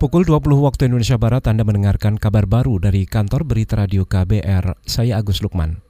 Pukul 20 waktu Indonesia Barat Anda mendengarkan kabar baru dari kantor berita radio KBR. Saya Agus Lukman.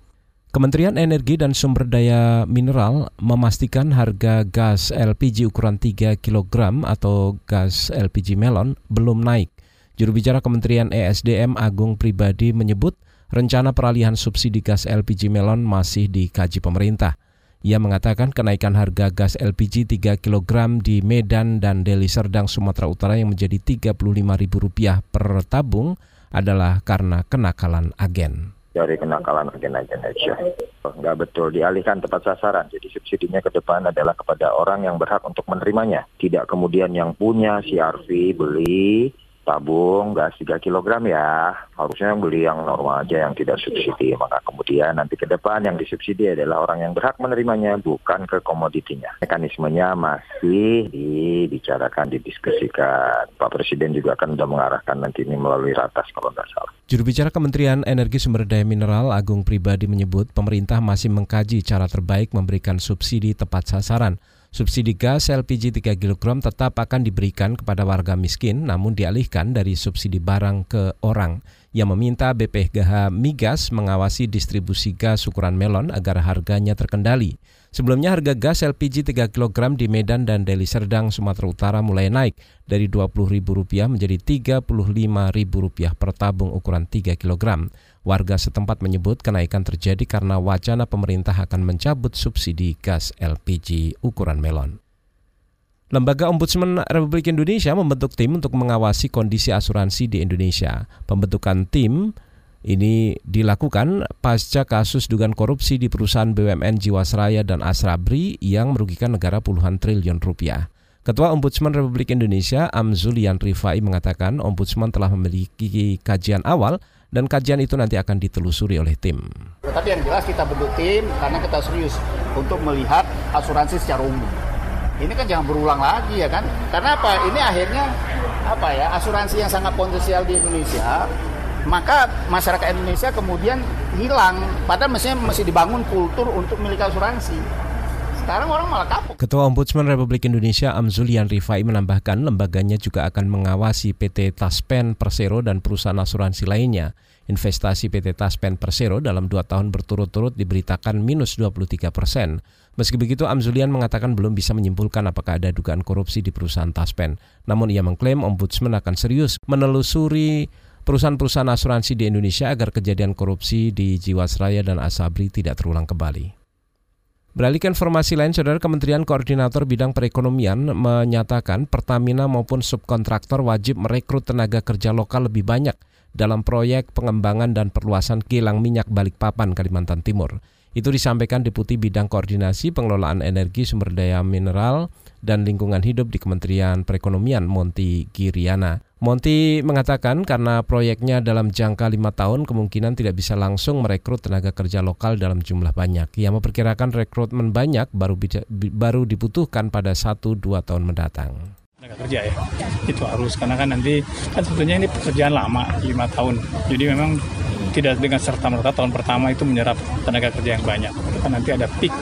Kementerian Energi dan Sumber Daya Mineral memastikan harga gas LPG ukuran 3 kg atau gas LPG melon belum naik. Juru bicara Kementerian ESDM Agung Pribadi menyebut rencana peralihan subsidi gas LPG melon masih dikaji pemerintah. Ia mengatakan kenaikan harga gas LPG 3 kg di Medan dan Deli Serdang, Sumatera Utara yang menjadi Rp35.000 per tabung adalah karena kenakalan agen dari kenakalan agen-agen aja. Nggak betul, dialihkan tepat sasaran. Jadi subsidinya ke depan adalah kepada orang yang berhak untuk menerimanya. Tidak kemudian yang punya CRV beli, tabung gas 3 kg ya. Harusnya yang beli yang normal aja yang tidak subsidi. Maka kemudian nanti ke depan yang disubsidi adalah orang yang berhak menerimanya bukan ke komoditinya. Mekanismenya masih dibicarakan didiskusikan. Pak Presiden juga akan sudah mengarahkan nanti ini melalui ratas kalau nggak salah. Juru bicara Kementerian Energi Sumber Daya Mineral Agung Pribadi menyebut pemerintah masih mengkaji cara terbaik memberikan subsidi tepat sasaran Subsidi gas LPG 3 kg tetap akan diberikan kepada warga miskin namun dialihkan dari subsidi barang ke orang yang meminta BPGH Migas mengawasi distribusi gas ukuran melon agar harganya terkendali. Sebelumnya harga gas LPG 3 kg di Medan dan Deli Serdang, Sumatera Utara mulai naik dari Rp20.000 menjadi Rp35.000 per tabung ukuran 3 kg. Warga setempat menyebut kenaikan terjadi karena wacana pemerintah akan mencabut subsidi gas LPG ukuran melon. Lembaga Ombudsman Republik Indonesia membentuk tim untuk mengawasi kondisi asuransi di Indonesia. Pembentukan tim ini dilakukan pasca kasus dugaan korupsi di perusahaan BUMN Jiwasraya dan Asrabri yang merugikan negara puluhan triliun rupiah. Ketua Ombudsman Republik Indonesia Amzulian Rifai mengatakan Ombudsman telah memiliki kajian awal dan kajian itu nanti akan ditelusuri oleh tim. Tetapi yang jelas kita bentuk tim karena kita serius untuk melihat asuransi secara umum. Ini kan jangan berulang lagi ya kan? Karena apa? Ini akhirnya apa ya asuransi yang sangat potensial di Indonesia maka masyarakat Indonesia kemudian hilang padahal mestinya masih dibangun kultur untuk milik asuransi sekarang orang malah kapok. Ketua Ombudsman Republik Indonesia Amzulian Rifai menambahkan lembaganya juga akan mengawasi PT Taspen Persero dan perusahaan asuransi lainnya. Investasi PT Taspen Persero dalam dua tahun berturut-turut diberitakan minus 23 persen. Meski begitu, Amzulian mengatakan belum bisa menyimpulkan apakah ada dugaan korupsi di perusahaan Taspen. Namun ia mengklaim Ombudsman akan serius menelusuri perusahaan-perusahaan asuransi di Indonesia agar kejadian korupsi di Jiwasraya dan Asabri tidak terulang kembali. Beralih ke informasi lain, Saudara Kementerian Koordinator Bidang Perekonomian menyatakan Pertamina maupun subkontraktor wajib merekrut tenaga kerja lokal lebih banyak dalam proyek pengembangan dan perluasan kilang minyak Balikpapan, Kalimantan Timur. Itu disampaikan Deputi Bidang Koordinasi Pengelolaan Energi Sumber Daya Mineral dan Lingkungan Hidup di Kementerian Perekonomian Monty Giriana. Monty mengatakan karena proyeknya dalam jangka lima tahun kemungkinan tidak bisa langsung merekrut tenaga kerja lokal dalam jumlah banyak. Ia memperkirakan rekrutmen banyak baru baru dibutuhkan pada satu dua tahun mendatang. Tenaga kerja ya? Itu harus karena kan nanti kan sebetulnya ini pekerjaan lama lima tahun. Jadi memang tidak dengan serta merta tahun pertama itu menyerap tenaga kerja yang banyak. Kan nanti ada peak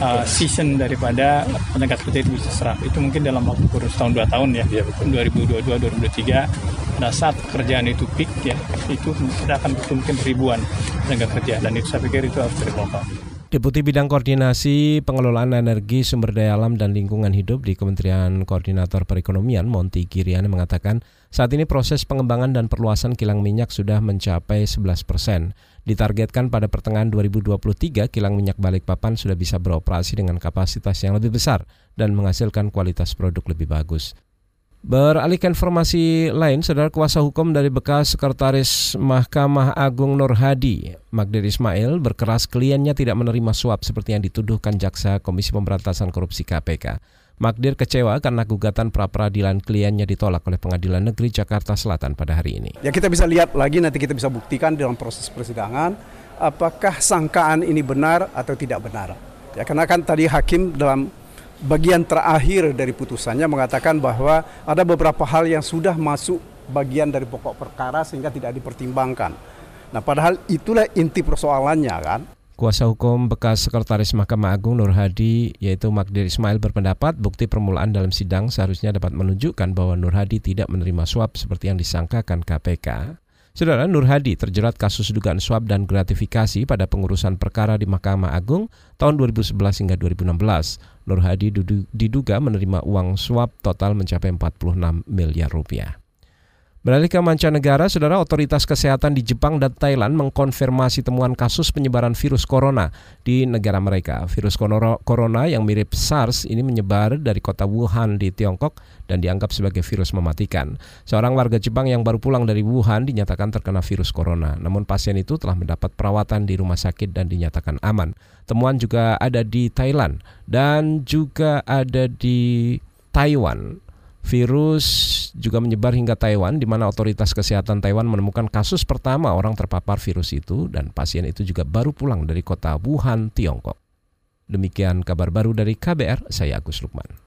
uh, season daripada tenaga kerja itu bisa serap itu mungkin dalam waktu kurun setahun dua tahun ya, ya betul. 2022 2023 pada saat kerjaan itu peak ya itu kita akan mungkin ribuan tenaga kerja dan itu saya pikir itu harus dari lokal. Deputi Bidang Koordinasi Pengelolaan Energi Sumber Daya Alam dan Lingkungan Hidup di Kementerian Koordinator Perekonomian Monty Kirian mengatakan saat ini proses pengembangan dan perluasan kilang minyak sudah mencapai 11 persen. Ditargetkan pada pertengahan 2023 kilang minyak Balikpapan sudah bisa beroperasi dengan kapasitas yang lebih besar dan menghasilkan kualitas produk lebih bagus. Beralih ke informasi lain, saudara kuasa hukum dari bekas Sekretaris Mahkamah Agung Nur Hadi, Magdir Ismail, berkeras kliennya tidak menerima suap seperti yang dituduhkan Jaksa Komisi Pemberantasan Korupsi KPK. Magdir kecewa karena gugatan pra-peradilan kliennya ditolak oleh Pengadilan Negeri Jakarta Selatan pada hari ini. Ya kita bisa lihat lagi nanti kita bisa buktikan dalam proses persidangan apakah sangkaan ini benar atau tidak benar. Ya karena kan tadi hakim dalam bagian terakhir dari putusannya mengatakan bahwa ada beberapa hal yang sudah masuk bagian dari pokok perkara sehingga tidak dipertimbangkan. Nah, padahal itulah inti persoalannya kan. Kuasa hukum bekas Sekretaris Mahkamah Agung Nur Hadi yaitu Magdir Ismail berpendapat bukti permulaan dalam sidang seharusnya dapat menunjukkan bahwa Nur Hadi tidak menerima suap seperti yang disangkakan KPK. Saudara Nur Hadi terjerat kasus dugaan suap dan gratifikasi pada pengurusan perkara di Mahkamah Agung tahun 2011 hingga 2016. Nur Hadi diduga menerima uang suap total mencapai 46 miliar rupiah. Beralih ke mancanegara, saudara otoritas kesehatan di Jepang dan Thailand mengkonfirmasi temuan kasus penyebaran virus corona di negara mereka. Virus corona yang mirip SARS ini menyebar dari kota Wuhan di Tiongkok dan dianggap sebagai virus mematikan. Seorang warga Jepang yang baru pulang dari Wuhan dinyatakan terkena virus corona. Namun pasien itu telah mendapat perawatan di rumah sakit dan dinyatakan aman. Temuan juga ada di Thailand dan juga ada di Taiwan. Virus juga menyebar hingga Taiwan di mana otoritas kesehatan Taiwan menemukan kasus pertama orang terpapar virus itu dan pasien itu juga baru pulang dari kota Wuhan, Tiongkok. Demikian kabar baru dari KBR, saya Agus Lukman.